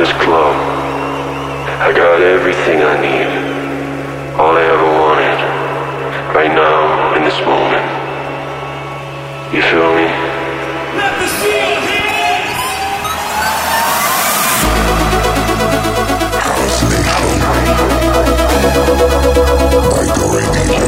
this club. I got everything I need. All I ever wanted. Right now, in this moment. You feel me? Let the steel hit! House Nation. By the radio.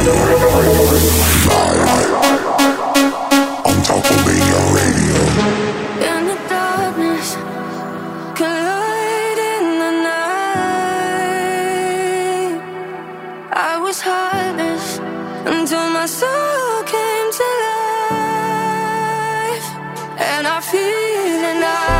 until my soul came to life, and I feel alive.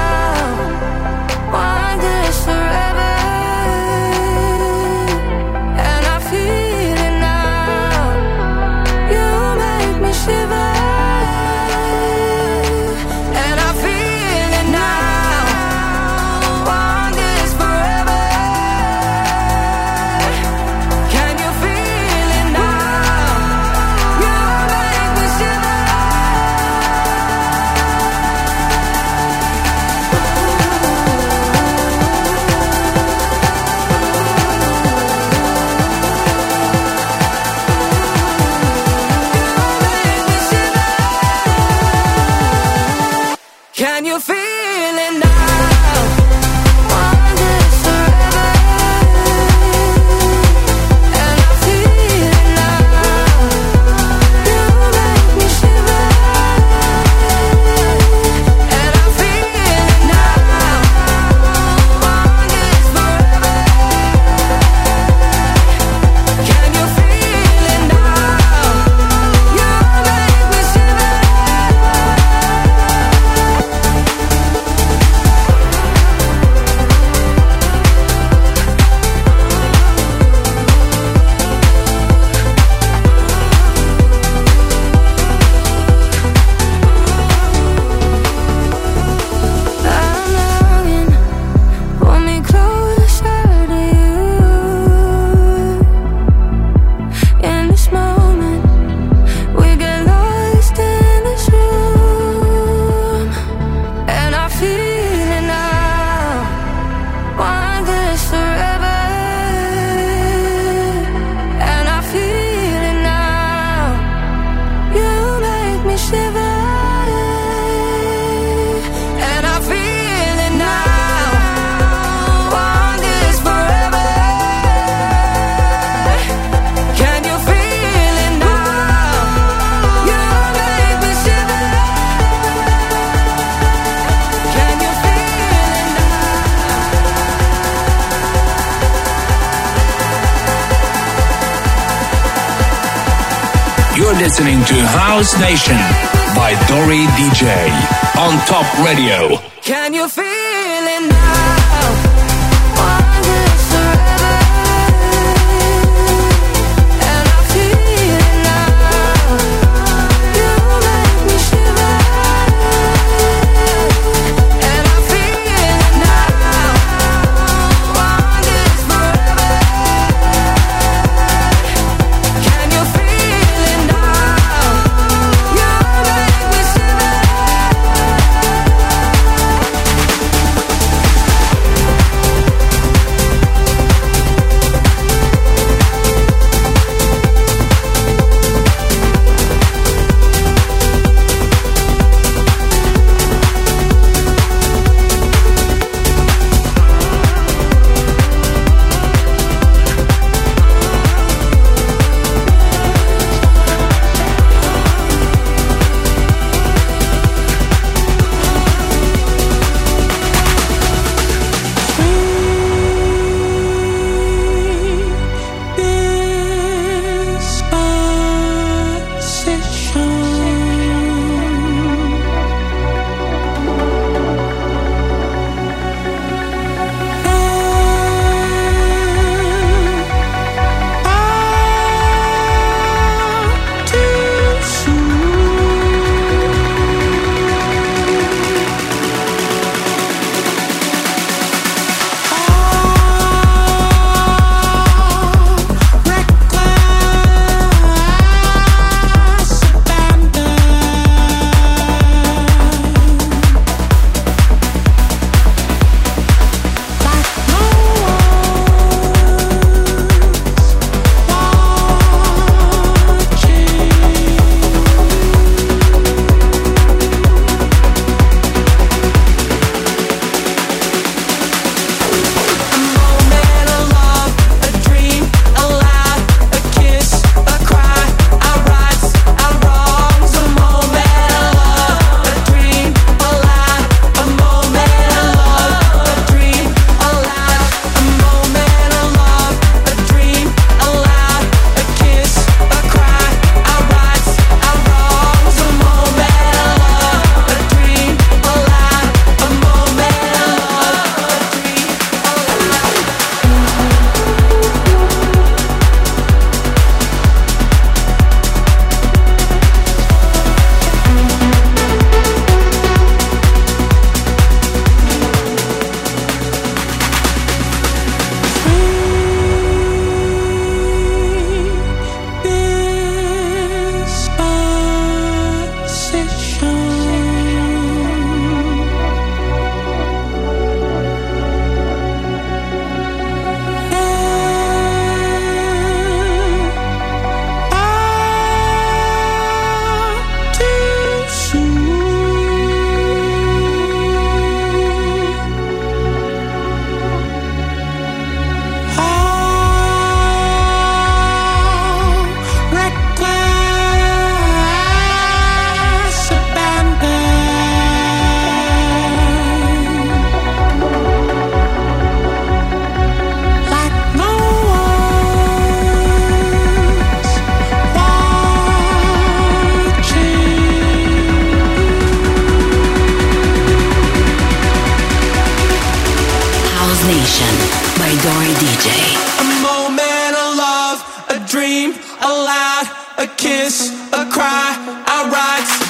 listening to House Nation by Dori DJ on Top Radio. Can you feel it? a lie, a kiss, a cry, I write.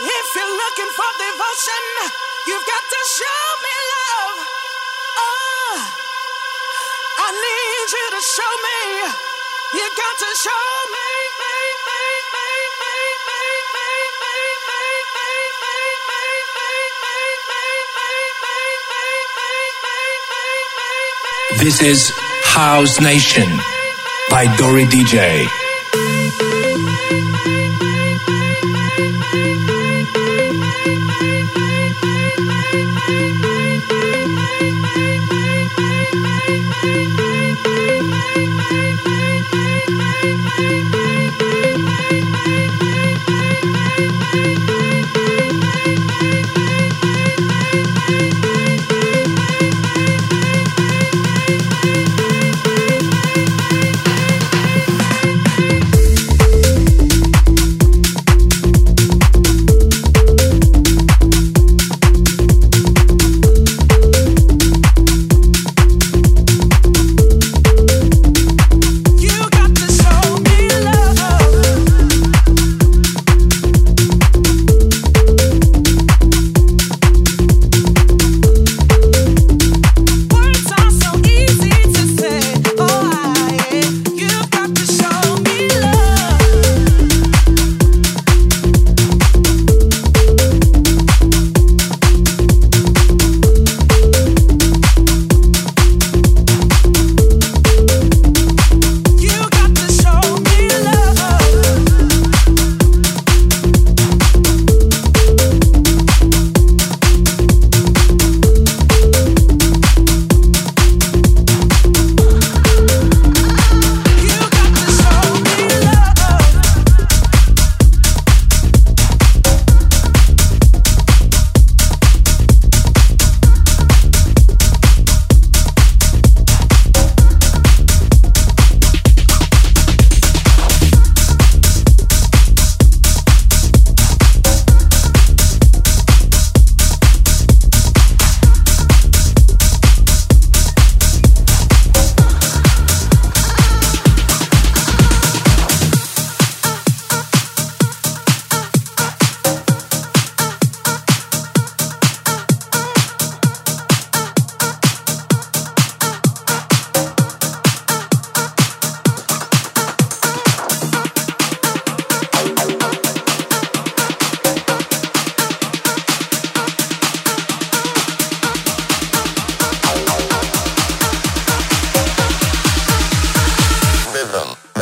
If you're looking for devotion, you've got to show me love. Oh, I need you to show me. You got to show me. This is House Nation by Dori DJ. Thank you.